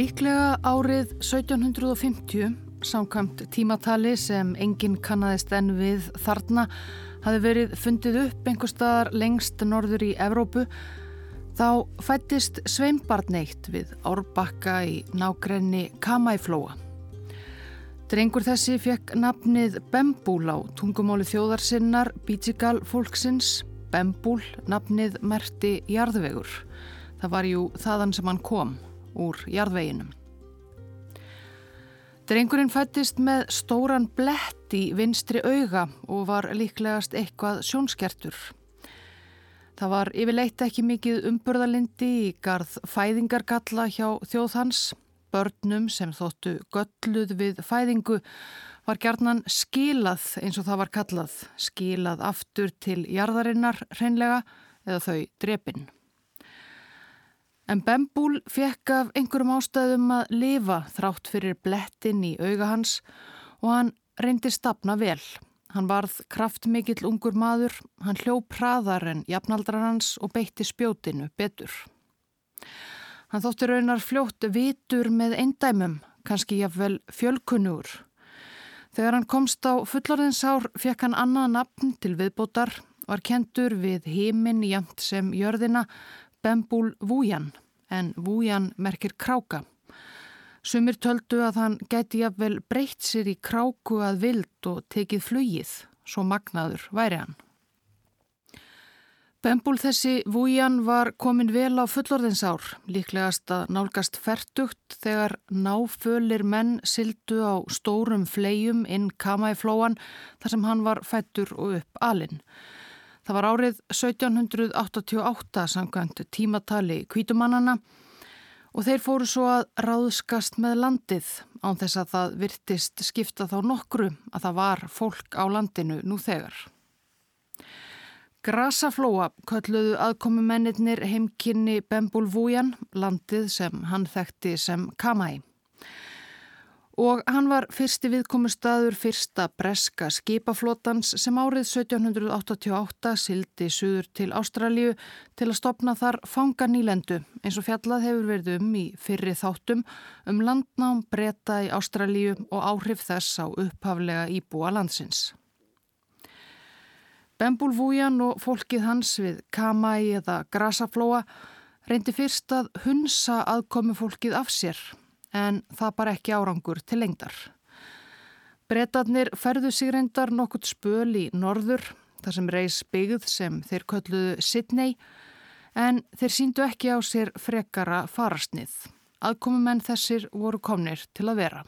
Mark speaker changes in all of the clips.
Speaker 1: Líklega árið 1750, samkvæmt tímatali sem enginn kannaðist enn við þarna, hafi verið fundið upp einhver staðar lengst norður í Evrópu, þá fættist sveimbarneitt við árbakka í nákrenni Kamæflóa. Drengur þessi fekk nafnið Bembúl á tungumáli þjóðarsinnar Bítsigal fólksins. Bembúl, nafnið merti jarðvegur. Það var jú þaðan sem hann kom úr jarðveginum. Drengurinn fættist með stóran blett í vinstri auga og var líklegast eitthvað sjónskertur. Það var yfirleitt ekki mikið umburðalindi í garð fæðingargalla hjá þjóðhans. Börnum sem þóttu gölluð við fæðingu var gerðnan skilað eins og það var kallað. Skilað aftur til jarðarinnar hreinlega eða þau drepinn. En Bembúl fekk af einhverjum ástæðum að lifa þrátt fyrir blettin í auga hans og hann reyndi stapna vel. Hann varð kraftmikill ungur maður, hann hljóp hraðar en jafnaldrar hans og beitti spjótinu betur. Hann þótti raunar fljótt vitur með eindæmum, kannski jafnvel fjölkunnur. Þegar hann komst á fullorðinsár fekk hann annað nafn til viðbótar, var kentur við heiminn jæmt sem jörðina, Bembúl Vújan, en Vújan merkir kráka. Sumir töldu að hann gæti jafnvel breytt sér í kráku að vild og tekið flugið, svo magnaður væri hann. Bembúl þessi Vújan var komin vel á fullorðinsár, líklegast að nálgast ferdugt þegar náfölir menn sildu á stórum flegjum inn Kamæflóan þar sem hann var fættur og upp alinn. Það var árið 1788 samkvæmt tímatali kvítumannana og þeir fóru svo að ráðskast með landið án þess að það virtist skipta þá nokkru að það var fólk á landinu nú þegar. Grasaflóa kölluðu aðkomumennir heimkynni Bembul Vújan, landið sem hann þekkti sem Kamæ. Og hann var fyrsti viðkomustadur fyrsta breska skipaflótans sem árið 1788 sildi suður til Ástralju til að stopna þar fanga nýlendu eins og fjallað hefur verið um í fyrri þáttum um landnám breyta í Ástralju og áhrif þess á upphaflega íbúa landsins. Bembúlvújan og fólkið hans við Kamæ eða Grasaflóa reyndi fyrst að hunsa aðkomi fólkið af sér en það bara ekki árangur til lengdar. Bretarnir ferðu sig reyndar nokkurt spöl í norður þar sem reys byggð sem þeir kölluðu Sydney en þeir síndu ekki á sér frekara farastnið. Aðkomumenn þessir voru komnir til að vera.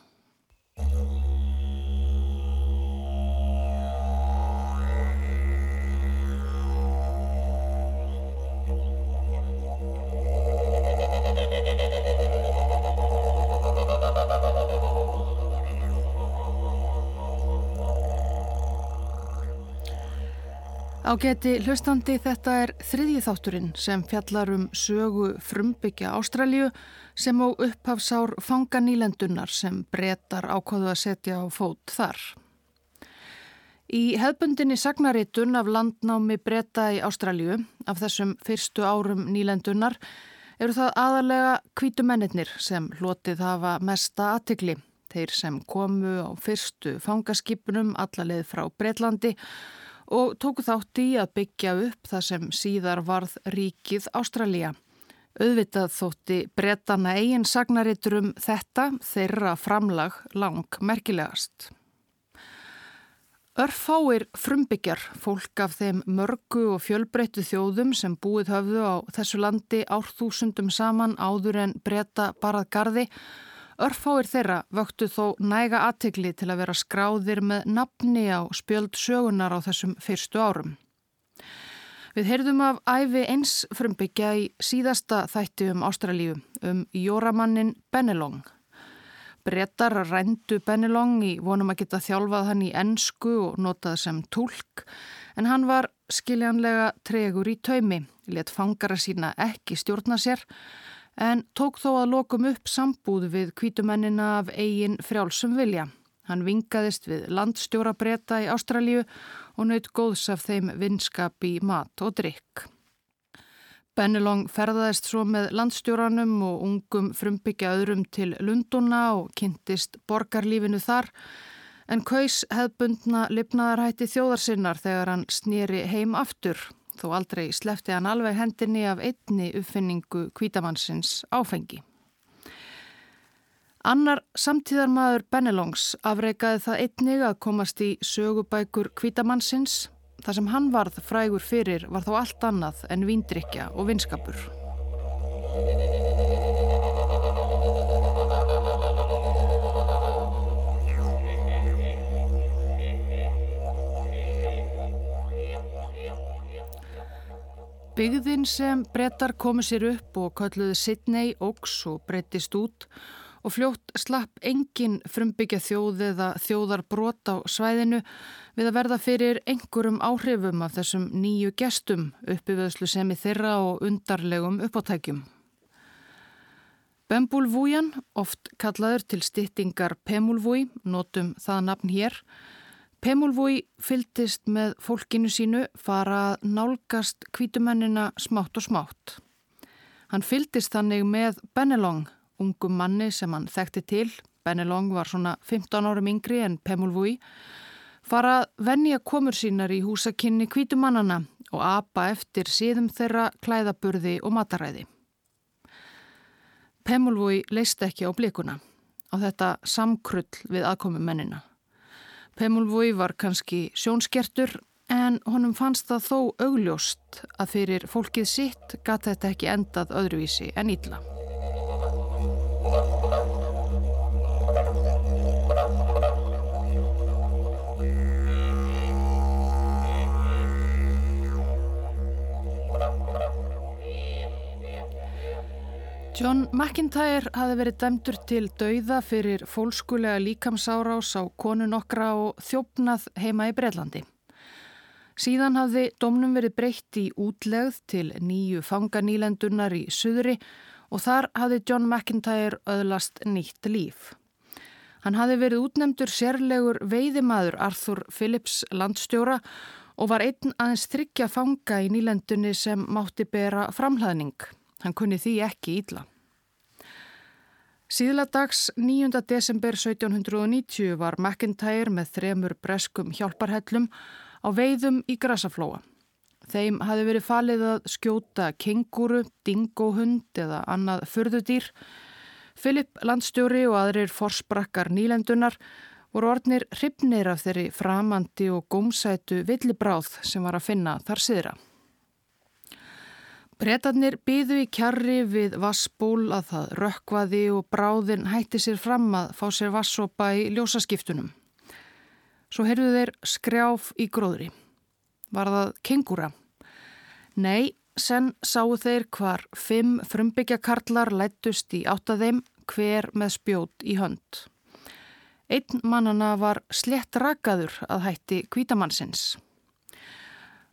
Speaker 1: Ágæti hlustandi þetta er þriðji þátturinn sem fjallar um sögu frumbyggja Ástralju sem á upphafsár fanganílendunar sem breytar ákváðu að setja á fót þar. Í hefbundinni sagnaritun af landnámi breyta í Ástralju af þessum fyrstu árum nílendunar eru það aðalega kvítumennir sem hlotið hafa mesta aðtikli. Þeir sem komu á fyrstu fangaskipunum allarleið frá Breitlandi og tóku þátt í að byggja upp það sem síðar varð ríkið Ástralja. Auðvitað þótti bretana eigin sagnaritur um þetta þeirra framlag lang merkilegast. Örfáir frumbyggjar, fólk af þeim mörgu og fjölbreyttu þjóðum sem búið höfðu á þessu landi árþúsundum saman áður en breyta barað gardi, Örfáir þeirra vöktu þó næga aðtegli til að vera skráðir með nafni á spjöld sögunar á þessum fyrstu árum. Við heyrðum af æfi eins frumbyggja í síðasta þætti um Ástralíu um Jóramannin Benelong. Brettar rændu Benelong í vonum að geta þjálfað hann í ennsku og notað sem tólk en hann var skiljanlega tregur í taumi, let fangara sína ekki stjórna sér en tók þó að lokum upp sambúð við kvítumennina af eigin frjálsum vilja. Hann vingaðist við landstjóra breyta í Ástralju og naut góðs af þeim vinskap í mat og drikk. Bennelong ferðaðist svo með landstjóranum og ungum frumbyggja öðrum til Lunduna og kynntist borgarlífinu þar en kaus hefðbundna lifnaðarhætti þjóðarsinnar þegar hann snýri heim aftur þó aldrei slefti hann alveg hendinni af einni uppfinningu kvítamannsins áfengi. Annar samtíðarmadur Bennelongs afreikaði það einnig að komast í sögubækur kvítamannsins. Það sem hann varð frægur fyrir var þó allt annað en víndrykja og vinskapur. Byggðin sem brettar komu sér upp og kölluði Sidney Oaks og breyttist út og fljótt slapp engin frumbyggja þjóð eða þjóðar brot á svæðinu við að verða fyrir einhverjum áhrifum af þessum nýju gestum uppiveðslu sem í þeirra og undarlegum uppáttækjum. Bembulvújan, oft kallaður til styttingar Pemulvúi, notum það nafn hér. Pemulvúi fyldist með fólkinu sínu fara að nálgast kvítumennina smátt og smátt. Hann fyldist þannig með Benelong, ungum manni sem hann þekkti til, Benelong var svona 15 árum yngri en Pemulvui, fara að vennja komur sínar í húsakinni kvítumannana og apa eftir síðum þeirra klæðaburði og mataræði. Pemulvui leist ekki á blikuna, á þetta samkrull við aðkomi Pemulvui var kannski sjónskertur en honum fannst það þó augljóst að fyrir fólkið sitt gata þetta ekki endað öðruvísi en ítla. John McIntyre hafi verið dæmdur til dauða fyrir fólkskulega líkamsárás á konu nokkra og þjófnað heima í Breitlandi. Síðan hafði domnum verið breytt í útlegð til nýju fanganílendunar í Suðri og þar hafði John McIntyre öðlast nýtt líf. Hann hafði verið útnemdur sérlegur veiðimaður Arthur Phillips landstjóra og var einn aðeins þryggja fanga í nýlendunni sem mátti bera framhlaðning. Hann kunni því ekki ídla. Síðladags 9. desember 1790 var McIntyre með þremur breskum hjálparhellum á veiðum í Grasaflóa. Þeim hafi verið falið að skjóta kenguru, dingohund eða annað förðudýr. Filip landstjóri og aðrir forsprakkar nýlendunar voru orðnir hrifnir af þeirri framandi og gómsætu villibráð sem var að finna þar siðra. Bretarnir byðu í kjarri við vassból að það rökkvaði og bráðin hætti sér fram að fá sér vassopa í ljósaskiptunum. Svo heyrðu þeir skrjáf í gróðri. Var það kengúra? Nei, sen sáu þeir hvar fimm frumbyggjakarlar lættust í áttatheim hver með spjót í hönd. Einn mannana var slett rakaður að hætti kvítamannsins.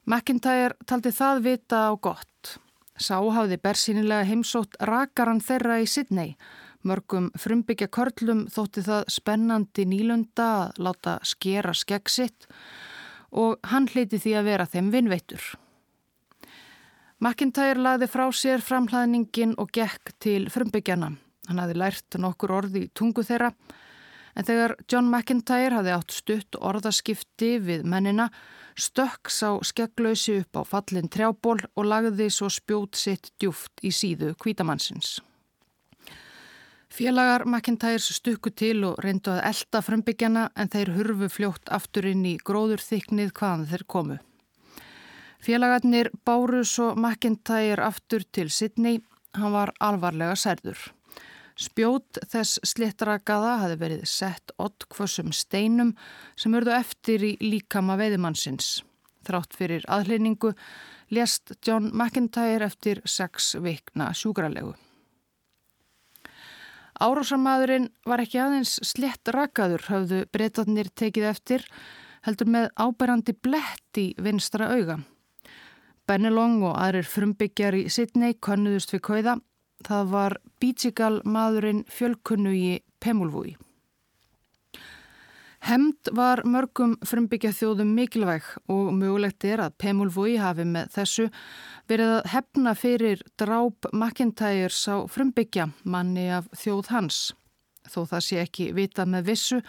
Speaker 1: McIntyre taldi það vita á gott. Sá hafði bersýnilega heimsótt rakaran þeirra í Sydney. Mörgum frumbyggja körlum þótti það spennandi nýlunda að láta skera skegg sitt og hann hliti því að vera þeim vinnveitur. McIntyre lagði frá sér framhlaðningin og gekk til frumbyggjana. Hann hafði lært nokkur orði í tungu þeirra en þegar John McIntyre hafði átt stutt orðaskipti við mennina stökks á skegglausi upp á fallin trjából og lagði svo spjót sitt djúft í síðu kvítamannsins. Félagar McIntyres stukku til og reyndu að elda frumbyggjana en þeir hurfu fljótt aftur inn í gróðurþyknið hvaðan þeir komu. Félagarnir báru svo McIntyre aftur til Sydney, hann var alvarlega særður. Spjót þess slittrakaða hafi verið sett ottkvössum steinum sem urðu eftir í líkama veiðimannsins. Þrátt fyrir aðleiningu lést John McIntyre eftir sex vikna sjúkralegu. Árásamadurinn var ekki aðeins slett rakaður höfðu breytatnir tekið eftir heldur með áberandi blett í vinstra auga. Bennelong og aðrir frumbyggjar í Sydney konnuðust við kauða Það var Bítsigal maðurinn fjölkunnugi Pemulvúi. Hemd var mörgum frumbyggja þjóðum mikilvæg og mögulegt er að Pemulvói hafi með þessu verið að hefna fyrir dráp McIntyres á frumbyggja manni af þjóð hans. Þó það sé ekki vitað með vissu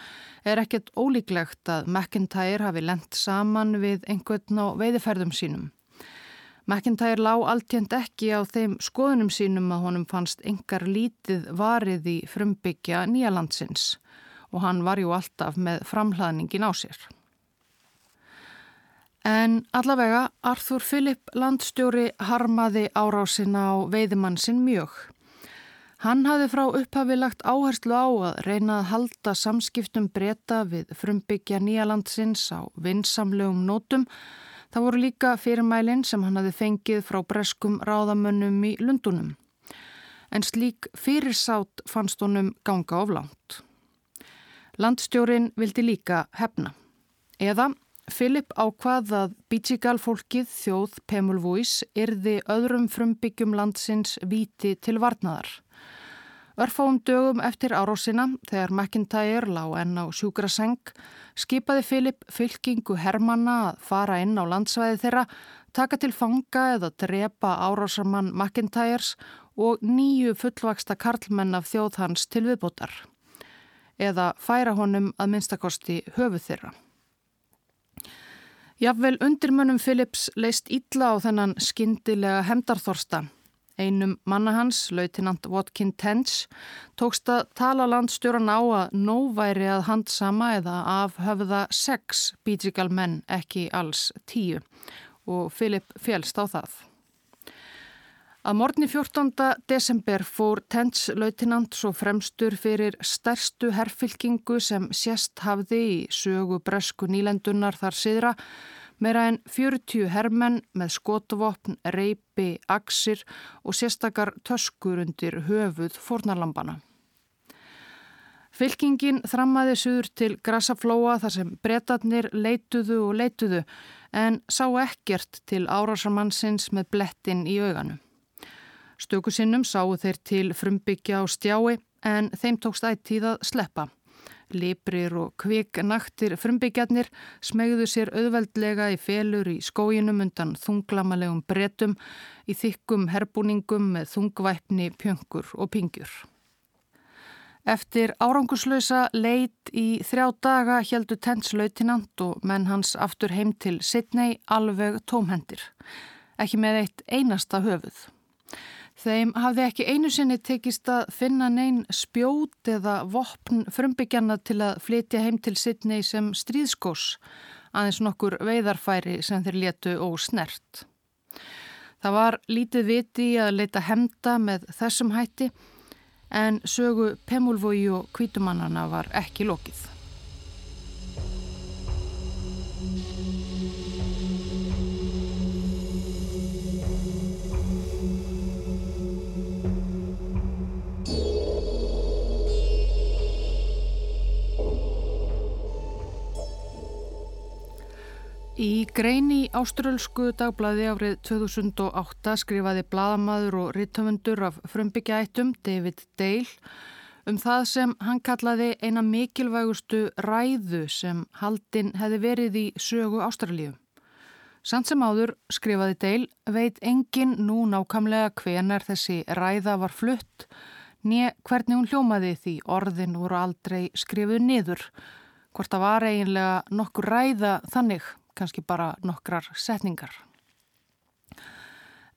Speaker 1: er ekkert ólíklegt að McIntyre hafi lendt saman við einhvern á veiðiferðum sínum. McIntyre lág alltjönd ekki á þeim skoðunum sínum að honum fannst engar lítið varið í frumbyggja nýjalandsins og hann var jú alltaf með framhlaðningin á sér. En allavega Arthur Philip landstjóri harmaði árásina á veiðimann sinn mjög. Hann hafði frá upphafi lagt áherslu á að reyna að halda samskiptum breyta við frumbyggja nýjalandsins á vinsamlegum nótum. Það voru líka fyrirmælinn sem hann hafði fengið frá breskum ráðamönnum í Lundunum. En slík fyrirsátt fannst honum ganga oflánt. Landstjórin vildi líka hefna. Eða Filip ákvað að Bítsigal fólkið þjóð Pemulvúis yrði öðrum frumbyggjum landsins viti til varnaðar. Örfáum dögum eftir árósina, þegar McIntyre lág enn á sjúkraseng, skipaði Filip fylkingu Hermanna að fara inn á landsvæði þeirra, taka til fanga eða drepa árósarmann McIntyres og nýju fullvaksta karlmenn af þjóð hans til viðbútar eða færa honum að minnstakosti höfuð þeirra. Jafnvel undirmönnum Phillips leist ítla á þennan skindilega hemdarþorsta. Einum manna hans, lautinant Watkin Tench, tókst að tala landstjóran á að nóværi að handsama eða af höfða sex bítrigal menn ekki alls tíu og Philip félst á það. Að morgni 14. desember fór Tents lautinant svo fremstur fyrir stærstu herrfylkingu sem sérst hafði í sögu bresku nýlendunar þar siðra meira en 40 herrmenn með skotuvopn, reypi, aksir og sérstakar töskur undir höfuð fornarlampana. Fylkingin þrammaði suður til Grassaflóa þar sem bretarnir leituðu og leituðu en sá ekkert til árásarmannsins með blettin í auganu. Stökusinnum sáu þeir til frumbyggja á stjái en þeim tókst ættíð að sleppa. Liprir og kviknaktir frumbyggjarnir smegðu sér auðveldlega í felur í skóginum undan þunglamalegum bretum í þykkum herbúningum með þungvæpni, pjöngur og pingjur. Eftir áranguslösa leit í þrjá daga heldu tenslautinant og menn hans aftur heim til Sidney alveg tómhendir, ekki með eitt einasta höfuð. Þeim hafði ekki einu sinni tekist að finna neyn spjót eða vopn frumbyggjana til að flytja heim til sittni sem stríðskós, aðeins nokkur veiðarfæri sem þeir letu og snert. Það var lítið viti að leita hemda með þessum hætti en sögu Pemulvogi og kvítumannana var ekki lokið. Í greini áströlsku dagblæði árið 2008 skrifaði bladamadur og rittöfundur af frumbyggjaættum David Dale um það sem hann kallaði eina mikilvægustu ræðu sem haldinn hefði verið í sögu Ástralíu. Samt sem áður, skrifaði Dale, veit engin nú nákamlega hvenar þessi ræða var flutt, nýja hvernig hún hljómaði því orðin voru aldrei skrifuð niður, hvort það var eiginlega nokkur ræða þannig kannski bara nokkrar setningar.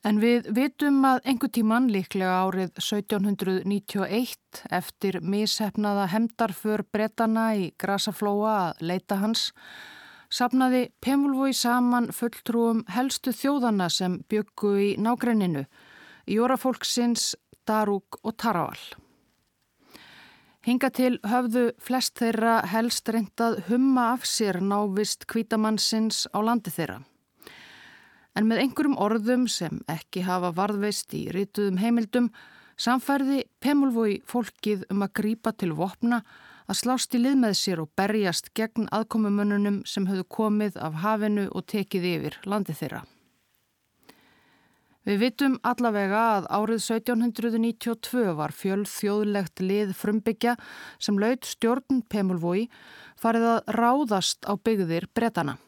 Speaker 1: En við vitum að engu tíman líklega árið 1791 eftir mishefnaða hemdarför bretana í Grasaflóa að leita hans sapnaði Pemulvói saman fulltrúum helstu þjóðana sem byggu í nágrenninu, Jórafólksins, Darúk og Taraval. Hinga til höfðu flest þeirra helst reyndað humma af sér návist kvítamannsins á landi þeirra. En með einhverjum orðum sem ekki hafa varðveist í rítuðum heimildum samfærði Pemulvói fólkið um að grípa til vopna að slást í lið með sér og berjast gegn aðkomumönnunum sem höfðu komið af hafinu og tekið yfir landi þeirra. Við vitum allavega að árið 1792 var fjöl þjóðlegt lið frumbyggja sem laud stjórn Pemulvói farið að ráðast á byggðir bretana.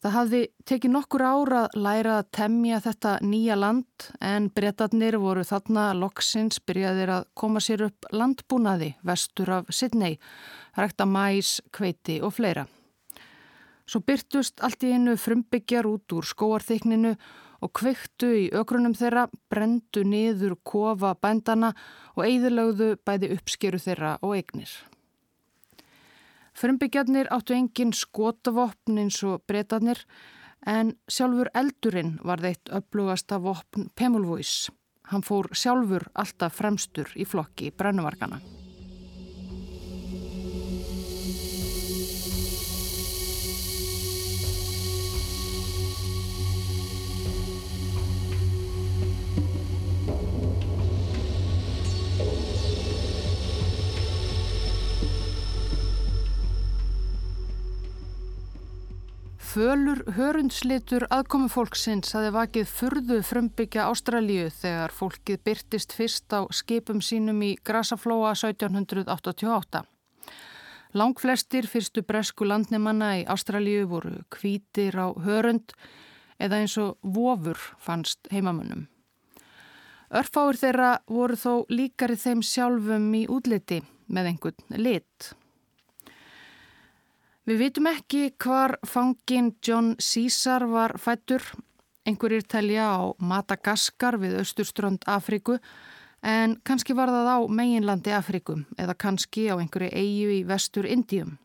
Speaker 1: Það hafði tekið nokkur ára að læra að temja þetta nýja land en breytatnir voru þarna loksins byrjaðir að koma sér upp landbúnaði vestur af Sydney, rækta mæs, kveiti og fleira. Svo byrtust allt í einu frumbyggjar út úr skóarþykninu og kveiktu í ögrunum þeirra, brendu niður kofa bændana og eigðilögðu bæði uppskeru þeirra og eignir. Frumbyggjarnir áttu engin skotavopn eins og breytanir en sjálfur eldurinn var þeitt upplugasta vopn Pemulvúis. Hann fór sjálfur alltaf fremstur í flokki brennuvarkana. Fölur hörundslitur aðkomi fólksins hafi vakið furðu frumbyggja Ástralíu þegar fólkið byrtist fyrst á skipum sínum í Grasaflóa 1788. Langflestir fyrstu bresku landnemanna í Ástralíu voru kvítir á hörund eða eins og vofur fannst heimamönnum. Örfáir þeirra voru þó líkari þeim sjálfum í útliti með einhvern lit. Við vitum ekki hvar fangin John Caesar var fættur. Einhverjir telja á Madagaskar við austurströnd Afriku en kannski var það á meginlandi Afriku eða kannski á einhverju eigu í vestur Indium.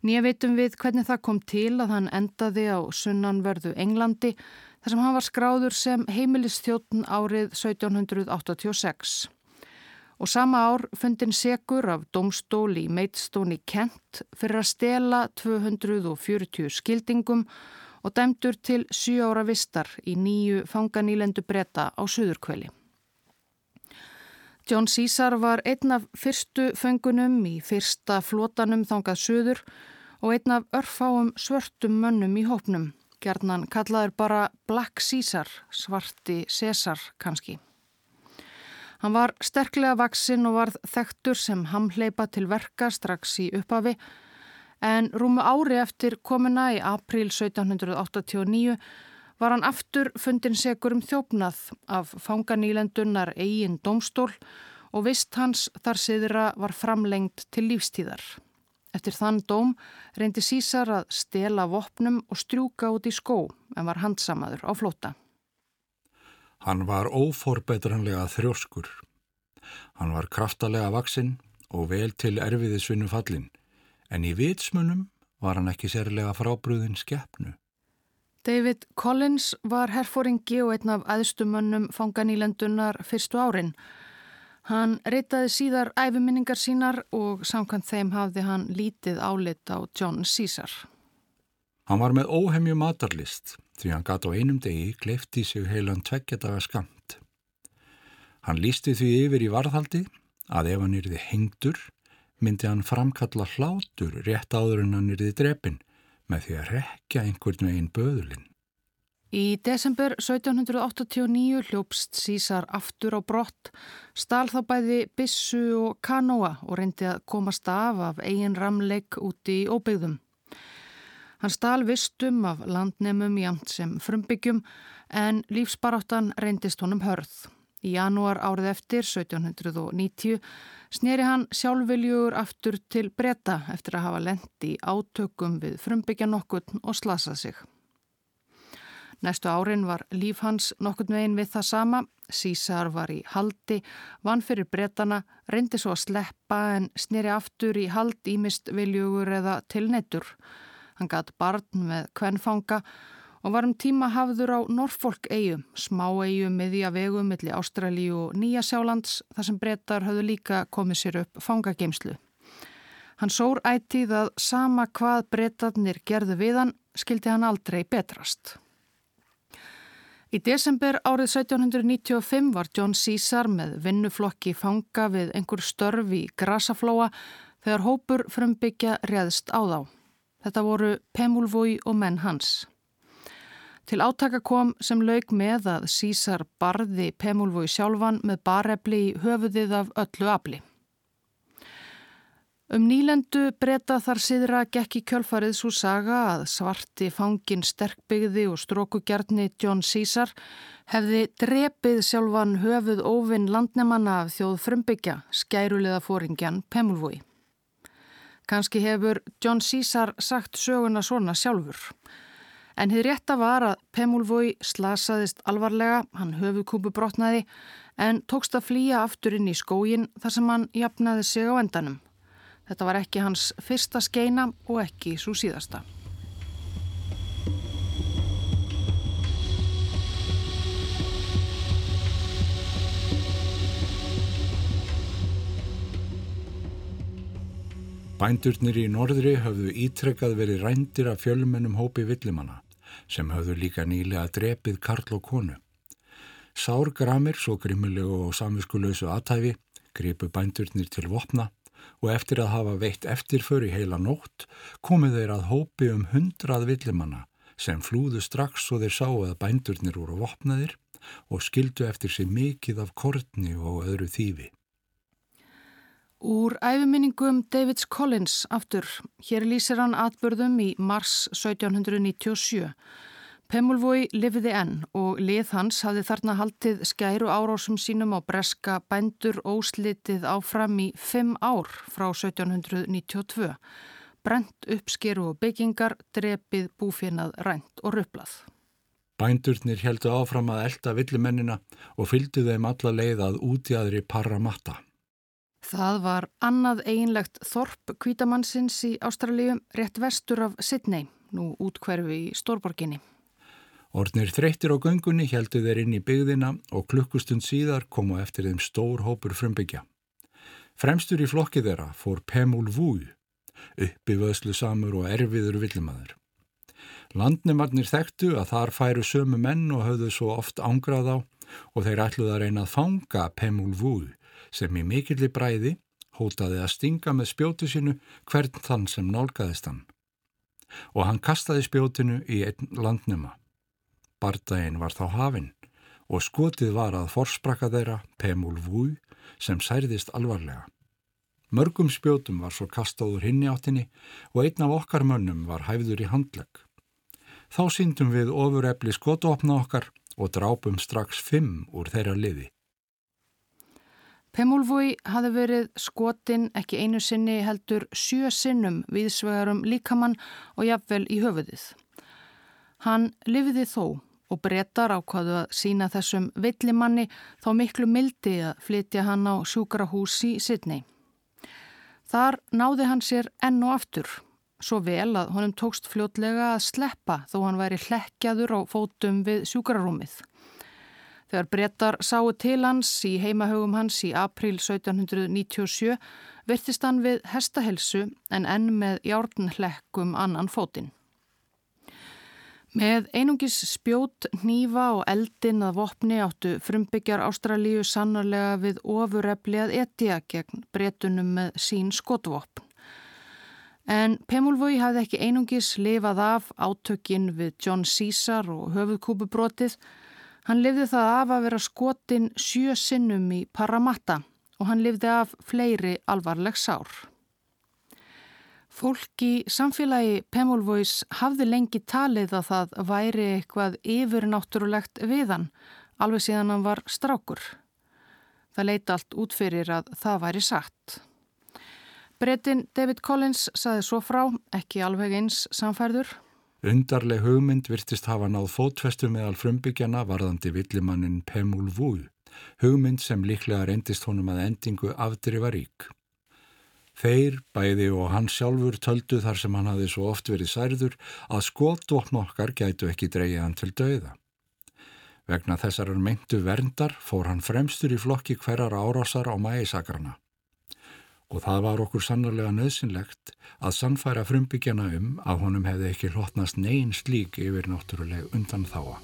Speaker 1: Nýja veitum við hvernig það kom til að hann endaði á sunnanverðu Englandi þar sem hann var skráður sem heimilistjóttn árið 1786 og sama ár fundin segur af domstóli í Maidstone í Kent fyrir að stela 240 skildingum og dæmdur til 7 ára vistar í nýju fanganílendu breyta á Suðurkveli. John Caesar var einn af fyrstu fengunum í fyrsta flotanum þangað Suður og einn af örfáum svörtum mönnum í hópnum. Gjarnan kallaður bara Black Caesar, svarti Cesar kannski. Hann var sterklega vaksinn og varð þektur sem hamleipa til verka strax í upphafi en rúmu ári eftir komuna í april 1789 var hann aftur fundin segur um þjófnað af fanganýlendunar eigin domstól og vist hans þar siðra var framlengt til lífstíðar. Eftir þann dóm reyndi Sísar að stela vopnum og strjúka út í skó en var handsamaður á flóta.
Speaker 2: Hann var óforbetranlega þrjóskur. Hann var kraftalega vaksinn og vel til erfiðisvinnu fallin, en í vitsmunum var hann ekki sérlega frábrúðin skeppnu.
Speaker 1: David Collins var herfóringi og einn af aðstumönnum fanganílendunar fyrstu árin. Hann reytaði síðar æfiminningar sínar og samkvæmt þeim hafði hann lítið álit á John Caesar.
Speaker 2: Hann var með óhemju matarlist því hann gatt á einum degi glefti sig heilan tveggjadaga skamt. Hann lísti því yfir í varðhaldi að ef hann yrði hengdur myndi hann framkalla hlátur rétt áður en hann yrði drepin með því að rekja einhvern veginn böðulinn.
Speaker 1: Í desember 1789 hljópst Sísar aftur á brott, stál þá bæði bissu og kanóa og reyndi að komast af af eigin ramleik úti í óbyggðum. Hann stál vistum af landnemum jamt sem frumbyggjum en lífsbaráttan reyndist honum hörð. Í janúar árið eftir, 1790, sneri hann sjálfviljugur aftur til breyta eftir að hafa lendi átökum við frumbyggja nokkun og slasa sig. Næstu árin var líf hans nokkun veginn við það sama. Sísar var í haldi, vann fyrir breytana, reyndi svo að sleppa en sneri aftur í hald ímist viljugur eða til nettur. Hann gatt barn með kvennfanga og var um tíma hafður á Norfolk eigu, smá eigu miðja vegu millir Ástralíu og Nýja Sjálands þar sem brettar höfðu líka komið sér upp fangageimslu. Hann sór ætið að sama hvað brettarnir gerðu við hann skildi hann aldrei betrast. Í desember árið 1795 var John Caesar með vinnuflokki fanga við einhver störf í Grasaflóa þegar hópur frumbyggja réðst á þá. Þetta voru Pemulvói og menn hans. Til átaka kom sem lauk með að Sísar barði Pemulvói sjálfan með barefli í höfuðið af öllu afli. Um nýlendu breyta þar siðra gekk í kjölfarið svo saga að svarti fangin sterkbyggði og strókugjarni John Caesar hefði drepið sjálfan höfuð óvinn landnemanna af þjóð frumbyggja, skærulega fóringjan Pemulvói. Kanski hefur John Caesar sagt söguna svona sjálfur. En þið rétta var að Pemulvói slasaðist alvarlega, hann höfuðkúpu brotnaði en tókst að flýja aftur inn í skógin þar sem hann jafnaði sig á endanum. Þetta var ekki hans fyrsta skeina og ekki svo síðasta.
Speaker 2: Bændurnir í norðri höfðu ítrekkað verið rændir af fjölmennum hópi villimanna sem höfðu líka nýlega drepið Karl og konu. Sár gramir, svo grimmilegu og samviskulösu aðtæfi, gripu bændurnir til vopna og eftir að hafa veitt eftirför í heila nótt komið þeir að hópi um hundrað villimanna sem flúðu strax og þeir sáu að bændurnir voru vopnaðir og skildu eftir sig mikið af kortni og öðru þýfi.
Speaker 1: Úr æfiminningum Davids Collins aftur, hér lýsir hann atbörðum í mars 1797 Pemulvói lifiði enn og lið hans hafði þarna haldið skæru árásum sínum á breska bændur óslitið áfram í fimm ár frá 1792. Brent uppskeru og byggingar, drepið, búfinnað, rænt og rupplað.
Speaker 2: Bændurnir heldu áfram að elda villimennina og fylgdu þeim alla leið að útjæðri Parramatta.
Speaker 1: Það var annað einlegt þorp kvítamannsins í Ástralíum rétt vestur af Sydney, nú útkverfi í Stórborginni.
Speaker 2: Ornir þreyttir á göngunni heldu þeir inn í byggðina og klukkustund síðar komu eftir þeim stór hópur frumbyggja. Fremstur í flokki þeirra fór Pemul Vúi, uppi vöðslu samur og erfiður villimaður. Landnemarnir þekktu að þar færu sömu menn og höfðu svo oft ángrað á og þeir ætluð að reyna að fanga Pemul Vúi sem í mikilli bræði hótaði að stinga með spjótu sinu hvern þann sem nálgæðist hann. Og hann kastaði spjótinu í einn landnema. Bardaginn var þá hafinn og skotið var að forsprakka þeirra Pemul Vúi sem særðist alvarlega. Mörgum spjótum var svo kastáður hinn í áttinni og einn af okkar mönnum var hæfður í handlegg. Þá síndum við ofurefli skotopna okkar og drápum strax fimm úr þeirra liði.
Speaker 1: Pemulvúi hafi verið skotin ekki einu sinni heldur sjö sinnum viðsvegarum líkamann og jafnvel í höfuðið. Hann lifiði þó og brettar ákvaðu að sína þessum villimanni þá miklu mildi að flytja hann á sjúkrahús í Sydney. Þar náði hann sér enn og aftur, svo vel að honum tókst fljótlega að sleppa þó hann væri hlekkjaður á fótum við sjúkrarúmið. Þegar brettar sáu til hans í heimahögum hans í april 1797 virtist hann við hestahelsu en enn með járnhlekkum annan fótinn. Með einungis spjót, nýfa og eldin að vopni áttu frumbyggjar Ástralíu sannarlega við ofurrefli að etja gegn bretunum með sín skotvopn. En Pemulvói hafði ekki einungis lifað af átökin við John Caesar og höfuðkúpubrotið. Hann lifði það af að vera skotin sjö sinnum í Parramatta og hann lifði af fleiri alvarleg sár. Fólk í samfélagi Pemulvois hafði lengi talið að það væri eitthvað yfirnáttúrulegt við hann, alveg síðan hann var strákur. Það leiti allt út fyrir að það væri satt. Bretin David Collins saði svo frá, ekki alveg eins samfærður.
Speaker 2: Undarleg hugmynd virtist hafa náð fótfestu meðal frumbyggjana varðandi villimannin Pemul Vúi, hugmynd sem líklega reyndist honum að endingu afdrifa rík. Þeir, bæði og hann sjálfur töldu þar sem hann hafi svo oft verið særður að skotvopn okkar gætu ekki dreyja hann til dauða. Vegna þessar meintu verndar fór hann fremstur í flokki hverjar árásar á mæisakrana. Og það var okkur sannarlega nöðsynlegt að sannfæra frumbyggjana um að honum hefði ekki hlotnast negin slík yfir náttúruleg undan þáa.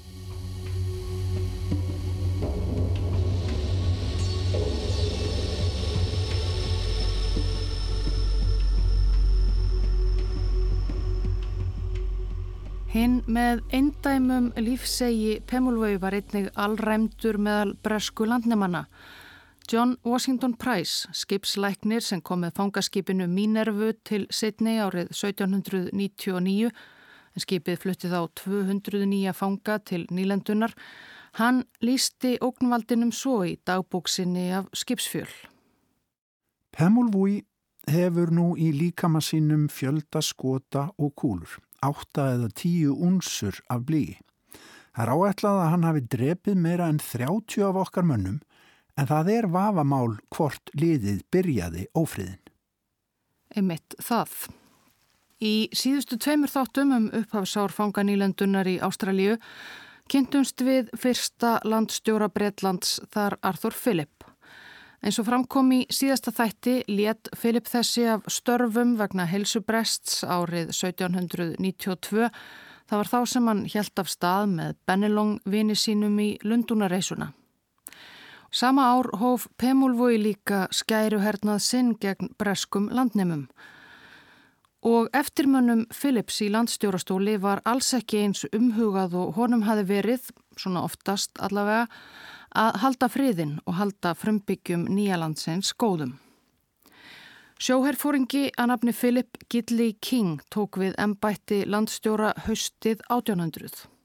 Speaker 1: Hinn með eindæmum lífsegi Pemulvöi var einnig allræmdur meðal bresku landnemanna. John Washington Price, skipslæknir sem kom með fangaskipinu Minervu til Sydney árið 1799, en skipið fluttið á 209 fanga til nýlendunar, hann lísti ógnvaldinum svo í dagbóksinni af skipsfjöl.
Speaker 3: Pemulvúi hefur nú í líkama sínum fjölda skota og kúlur, átta eða tíu unsur af blíi. Það er áætlað að hann hafi drepið meira en 30 af okkar mönnum en það er vafamál hvort liðið byrjaði ófriðin.
Speaker 1: Einmitt það. Í síðustu tveimur þáttum um upphafsárfangan í löndunar í Ástralíu kynntumst við fyrsta landstjóra Breitlands þar Arthur Philip. Eins og framkom í síðasta þætti létt Philip þessi af störfum vegna helsubrests árið 1792. Það var þá sem hann hjælt af stað með Bennelong vini sínum í Lundunareysuna. Sama ár hóf Pemulvoi líka skæruhernað sinn gegn breskum landnemum. Og eftirmönnum Philips í landstjórastóli var alls ekki eins umhugað og honum hafi verið, svona oftast allavega, að halda friðin og halda frumbyggjum nýjalandsins góðum. Sjóherrfóringi að nafni Philip Gidley King tók við ennbætti landstjóra haustið 1800.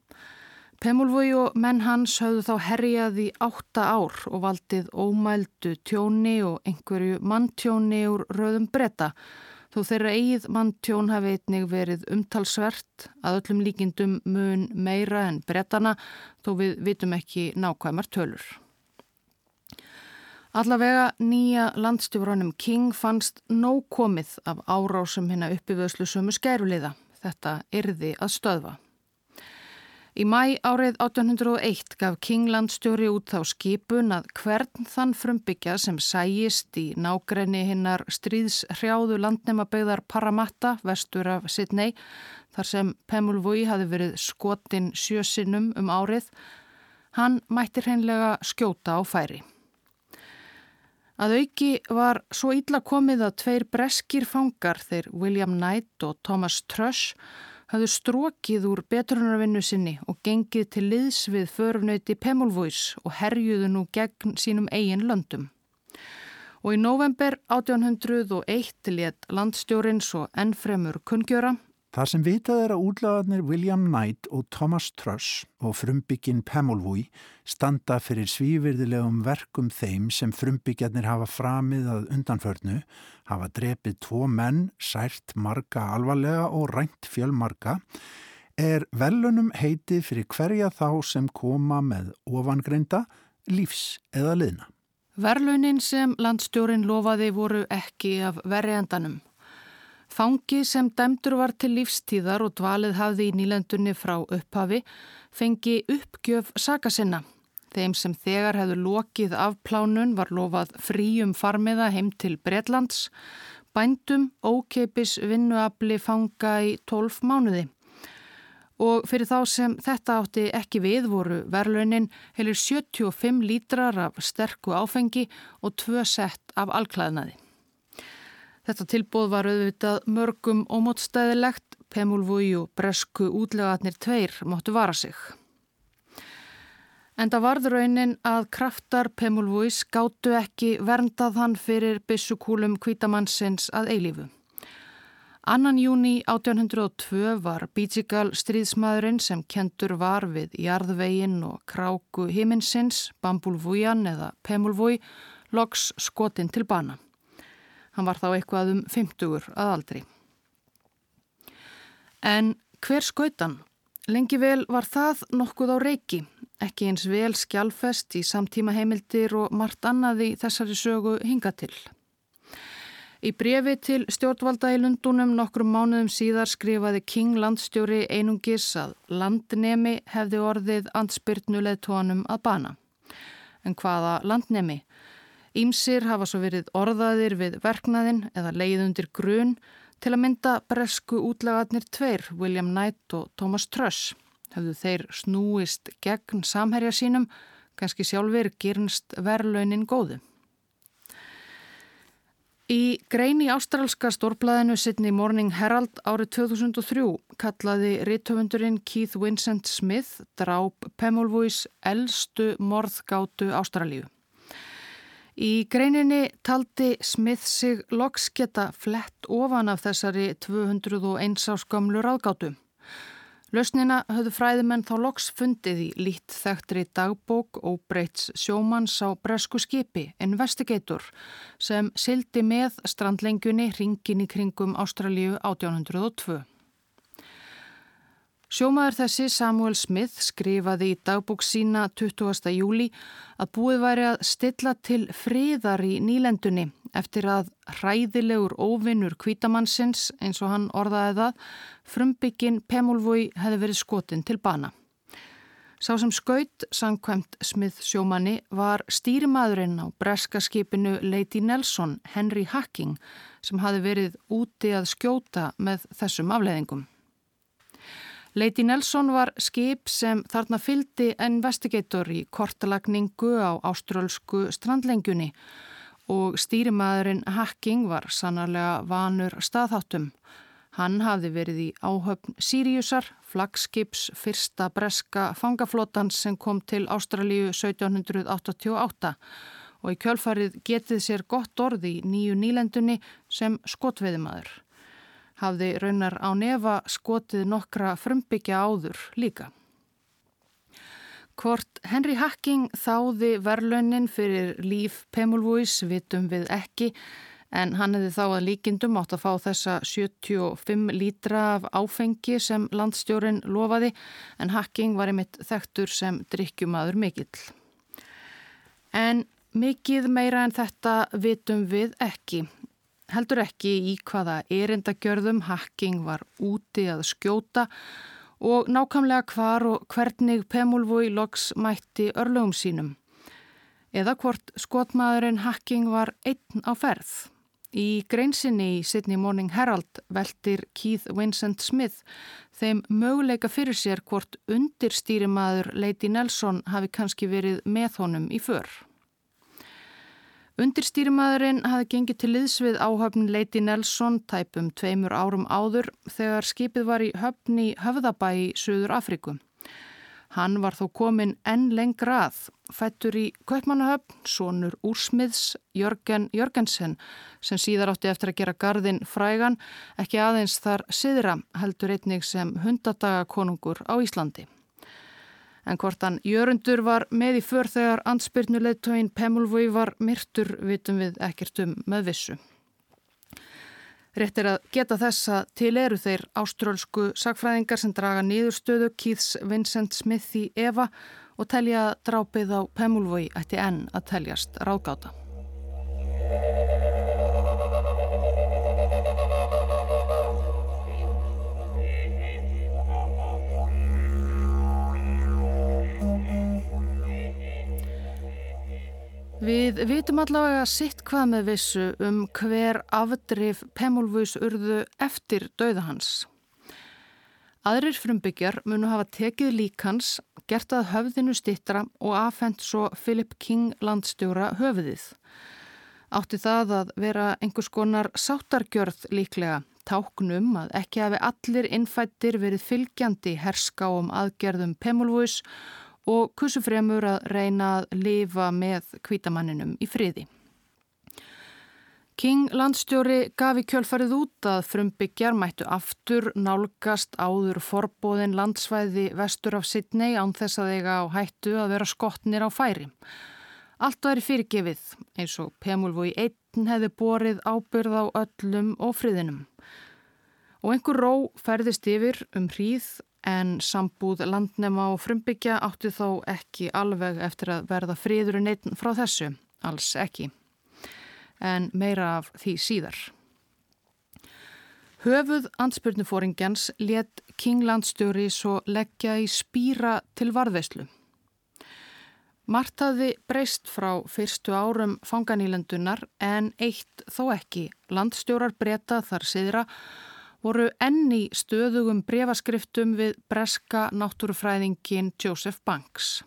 Speaker 1: Pemulvoi og menn hans hafðu þá herjað í átta ár og valdið ómældu tjóni og einhverju manntjóni úr röðum bretta þó þeirra eigið manntjón hafi einnig verið umtalsvert að öllum líkindum mun meira en brettana þó við vitum ekki nákvæmar tölur. Allavega nýja landstjóranum King fannst nóg komið af árásum hérna uppiföðslu sumu skæruleiða. Þetta yrði að stöðva. Í mæ árið 1801 gaf Kinglandstjóri út þá skipun að hvern þann frumbyggja sem sæjist í nágrenni hinnar stríðshrjáðu landnemabegðar Paramatta vestur af Sydney þar sem Pemulvui hafi verið skotin sjösinnum um árið, hann mætti hreinlega skjóta á færi. Að auki var svo ítla komið að tveir breskir fangar þeir William Knight og Thomas Trush hafðu strókið úr betrunarvinnu sinni og gengið til liðs við förunauti Pemulvois og herjuðu nú gegn sínum eigin löndum. Og í november 1801 létt landstjórin svo ennfremur kungjöra
Speaker 3: Það sem vitað er að útlagarnir William Knight og Thomas Truss og frumbyggin Pemulvúi standa fyrir svívirðilegum verkum þeim sem frumbyggjarnir hafa framið að undanförnu, hafa drepið tvo menn, sært marga alvarlega og rænt fjölmarga, er velunum heitið fyrir hverja þá sem koma með ofangreinda, lífs eða liðna.
Speaker 1: Verlunin sem landstjórin lofaði voru ekki af verriendanum. Fangi sem dæmdur var til lífstíðar og dvalið hafði í nýlendunni frá upphafi fengi uppgjöf sakasinna. Þeim sem þegar hefðu lokið af plánun var lofað fríum farmiða heim til Bretlands, bændum ókeipis vinnuabli fanga í 12 mánuði. Og fyrir þá sem þetta átti ekki við voru verlunin heilir 75 lítrar af sterku áfengi og tvö sett af alklæðnaði. Þetta tilbóð var auðvitað mörgum ómótstæðilegt, Pemulvúi og bresku útlegaðnir tveir móttu vara sig. En það varður raunin að kraftar Pemulvúi skáttu ekki verndað hann fyrir bissukúlum kvítamannsins að eilífu. Annan júni 1802 var Bítsigal stríðsmaðurinn sem kentur var við jarðvegin og kráku himinsins, Bambulvújan eða Pemulvúi, loks skotin til bana. Hann var þá eitthvað um 50 að aldri. En hver skautan? Lengi vel var það nokkuð á reiki, ekki eins vel skjálfest í samtíma heimildir og margt annað í þessari sögu hinga til. Í brefi til stjórnvalda í Lundunum nokkrum mánuðum síðar skrifaði King landstjóri einungis að landnemi hefði orðið ansbyrnuleg tónum að bana. En hvaða landnemi? Ímsir hafa svo verið orðaðir við verknaðin eða leiðundir grun til að mynda bresku útlagatnir tveir, William Knight og Thomas Truss. Hafðu þeir snúist gegn samherja sínum, kannski sjálfur gernst verðlaunin góðu. Í greini ástralska stórblæðinu Sydney Morning Herald árið 2003 kallaði rittöfundurinn Keith Vincent Smith dráp Pemulvuis eldstu morðgátu Ástralíu. Í greininni taldi Smith sig loks geta flett ofan af þessari 201 áskamlu ráðgátu. Lausnina höfðu fræðimenn þá loks fundið í lít þekktri dagbók og breyts sjómanns á bresku skipi, Investigator, sem sildi með strandlengjunni ringin í kringum Ástralíu 1802. Sjómaður þessi Samuel Smith skrifaði í dagbók sína 20. júli að búið væri að stilla til friðar í nýlendunni eftir að hræðilegur óvinnur kvítamannsins, eins og hann orðaði það, frumbyggin Pemulvói hefði verið skotin til bana. Sá sem skaut, sangkvæmt Smith sjómanni, var stýrimaðurinn á breska skipinu Lady Nelson, Henry Hacking, sem hafi verið úti að skjóta með þessum afleðingum. Lady Nelson var skip sem þarna fyldi investigator í kortalagningu á áströlsku strandlengjunni og stýrimaðurinn Hacking var sannarlega vanur staðháttum. Hann hafði verið í áhöfn Siriusar, flagskips fyrsta breska fangaflótans sem kom til Ástralíu 1788 og í kjölfarið getið sér gott orði í nýju nýlendunni sem skotveðimaður. Hafði raunar á nefa skotið nokkra frumbyggja áður líka. Hvort Henry Hacking þáði verlaunin fyrir líf Pemulvuis vitum við ekki en hann hefði þá að líkindum átt að fá þessa 75 lítra af áfengi sem landstjórin lofaði en Hacking var einmitt þekktur sem drikkjumadur mikill. En mikið meira en þetta vitum við ekki. Heldur ekki í hvaða erindagjörðum Hacking var úti að skjóta og nákvæmlega hvar og hvernig Pemulvói loks mætti örlögum sínum. Eða hvort skotmaðurinn Hacking var einn á ferð. Í greinsinni í Sydney Morning Herald veldir Keith Vincent Smith þeim möguleika fyrir sér hvort undirstýrimaður Lady Nelson hafi kannski verið með honum í för. Undirstýrimaðurinn hafi gengið til liðsvið áhöfn Lady Nelson tæpum tveimur árum áður þegar skipið var í höfn í Höfðabæ í Suður Afriku. Hann var þó komin enn lengra að, fættur í Kaupmannahöfn, sonur úrsmiðs Jörgen Jörgensen sem síðar átti eftir að gera gardin frægan, ekki aðeins þar siðra heldur einnig sem hundadagakonungur á Íslandi. En hvort hann Jörundur var með í för þegar ansbyrnuleitóin Pemulvói var myrtur vitum við ekkert um með vissu. Rétt er að geta þess að til eru þeir áströlsku sagfræðingar sem draga nýðurstöðu Keiths Vincent Smith í Eva og telja drápið á Pemulvói ætti enn að teljast ráðgáta. Við vitum allavega sitt hvað með vissu um hver afdrif Pemulvus urðu eftir dauða hans. Aðrir frumbyggjar munu hafa tekið líkans, gert að höfðinu stittra og afhengt svo Philip King landstjóra höfðið. Átti það að vera einhvers konar sáttargjörð líklega, táknum að ekki hafi allir innfættir verið fylgjandi herskáum aðgerðum Pemulvus og kussu fremur að reyna að lifa með kvítamanninum í friði. King landstjóri gaf í kjölfarið út að frumbyggjar mættu aftur nálgast áður forbóðin landsvæði vestur af Sydney án þess að eiga á hættu að vera skotnir á færi. Allt væri fyrirgefið eins og Pemulvo í einn hefði borið ábyrð á öllum og friðinum. Og einhver ró ferðist yfir um hríð en sambúð landnema og frumbyggja átti þó ekki alveg eftir að verða fríðurinn einn frá þessu, alls ekki. En meira af því síðar. Höfuð ansbyrnufóringjans let Kinglandstjóri svo leggja í spýra til varðveislu. Mart hafði breyst frá fyrstu árum fanganílendunar en eitt þó ekki. Landstjórar breyta þar siðra voru enni stöðugum brefaskriftum við breska náttúrufræðingin Joseph Banks.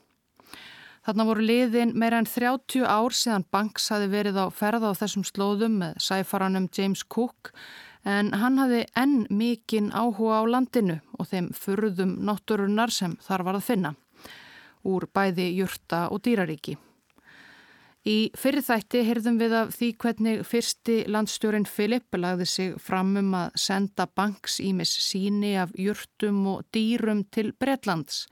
Speaker 1: Þarna voru liðin meira en 30 ár síðan Banks hafi verið á ferða á þessum slóðum með sæfaranum James Cook en hann hafi enn mikinn áhuga á landinu og þeim furðum náttúrunnar sem þar var að finna úr bæði jurta og dýraríki. Í fyrirþætti heyrðum við af því hvernig fyrsti landstjórin Filip lagði sig fram um að senda banks ímis síni af jurtum og dýrum til Bretlands,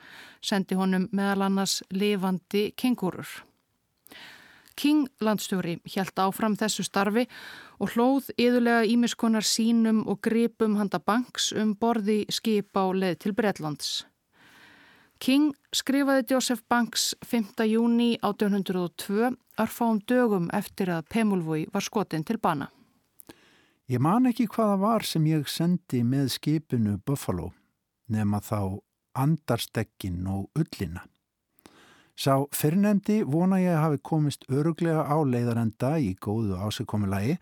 Speaker 1: sendi honum meðal annars lifandi kengurur. King landstjóri hjælt áfram þessu starfi og hlóð yðurlega ímiskonar sínum og gripum handa banks um borði skip á leið til Bretlands. King skrifaði Joseph Banks 5. júni 1802 örfáum dögum eftir að Pemulvói var skotin til bana.
Speaker 3: Ég man ekki hvaða var sem ég sendi með skipinu Buffalo nema þá andarstekkin og ullina. Sá fyrrnemdi vona ég hafi komist öruglega á leiðarenda í góðu ásikomulagi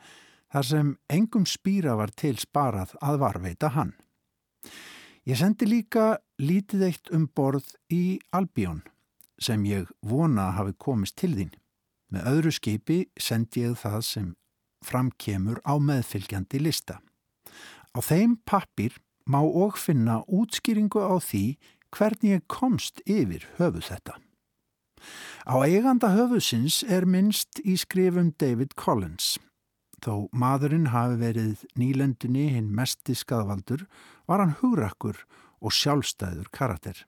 Speaker 3: þar sem engum spýra var til sparað að varveita hann. Ég sendi líka lítið eitt um borð í Albjón sem ég vona hafi komist til þín. Með öðru skipi sendi ég það sem framkemur á meðfylgjandi lista. Á þeim pappir má og finna útskýringu á því hvernig ég komst yfir höfuð þetta. Á eiganda höfuðsins er minnst í skrifum David Collins. Þó maðurinn hafi verið nýlendinni hinn mesti skadvaldur var hann hugrakkur og sjálfstæður karakter.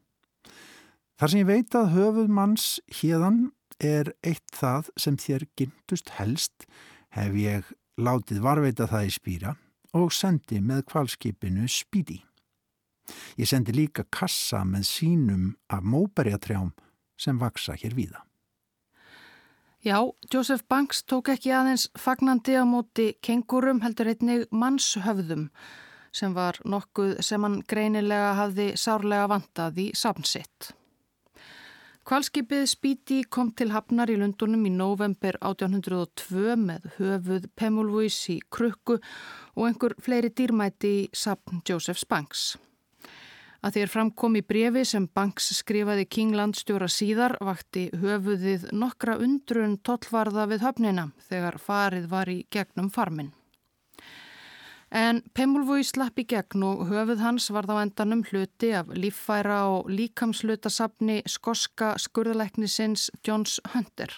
Speaker 3: Þar sem ég veit að höfuð manns hérðan er eitt það sem þér gindust helst hef ég látið varveita það í spýra og sendi með kvalskipinu spýdi. Ég sendi líka kassa með sínum af móberjatrjám sem vaksa hér víða.
Speaker 1: Já, Joseph Banks tók ekki aðeins fagnandi á móti kengurum heldur einnig mannshöfðum sem var nokkuð sem hann greinilega hafði sárlega vantað í samsitt. Kvalskipið Spíti kom til Hafnar í Lundunum í november 1802 með höfuð Pemulvuís í krukku og einhver fleiri dýrmæti í sapn Josephs Banks. Að þér framkom í brefi sem Banks skrifaði Kinglandstjóra síðar vakti höfuðið nokkra undrun tollvarða við höfnina þegar farið var í gegnum farminn. En Pemulvúi slapp í gegn og höfuð hans var þá endanum hluti af líffæra og líkamslutasafni skoska skurðleiknisins Johns Hunter.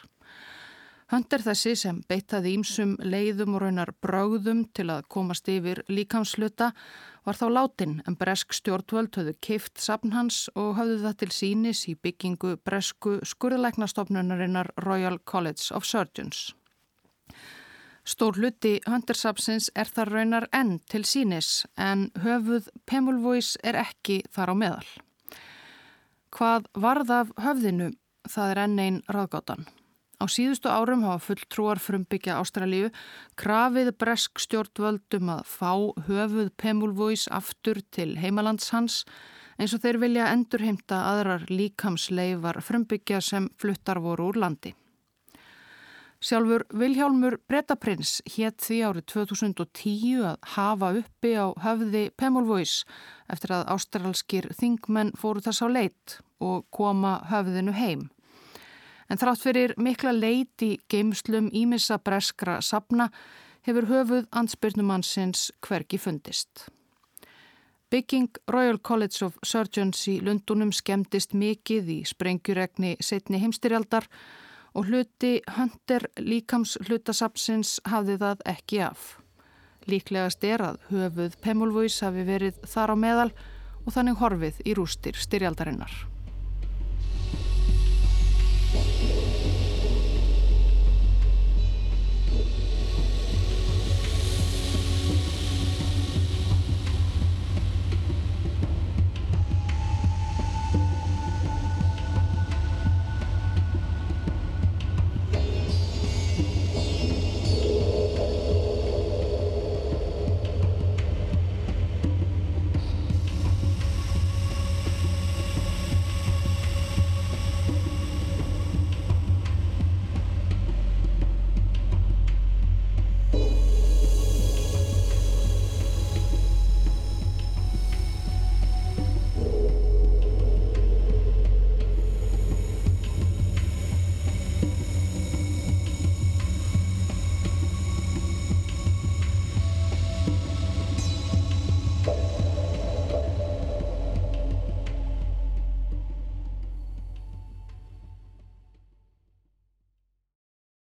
Speaker 1: Hunter þessi sem beitaði ímsum leiðum og raunar bráðum til að komast yfir líkamsluta var þá látin en bresk stjórnvöld höfðu keift safn hans og höfðu það til sínis í byggingu bresku skurðleiknastofnunarinnar Royal College of Surgeons. Stór hluti höndarsapsins er þar raunar enn til sínis en höfuð Pemulvois er ekki þar á meðal. Hvað varð af höfðinu það er enn einn ráðgáttan. Á síðustu árum hafa fulltrúar frumbyggja Ástralíu krafið bresk stjórnvöldum að fá höfuð Pemulvois aftur til heimalands hans eins og þeir vilja endurheimta aðrar líkamsleifar frumbyggja sem fluttar voru úr landi. Sjálfur Viljálmur Bretaprins hétt því árið 2010 að hafa uppi á höfði Pemulvois eftir að ástralskir þingmenn fóru þess á leit og koma höfðinu heim. En þrátt fyrir mikla leit í geimslum ímissa breskra sapna hefur höfuð ansbyrnumannsins hvergi fundist. Bygging Royal College of Surgeons í Lundunum skemmtist mikið í sprengjuregni setni heimstyrjaldar og hluti höndir líkams hlutasapsins hafði það ekki af. Líklegast er að höfuð Pemulvuís hafi verið þar á meðal og þannig horfið í rústir styrjaldarinnar.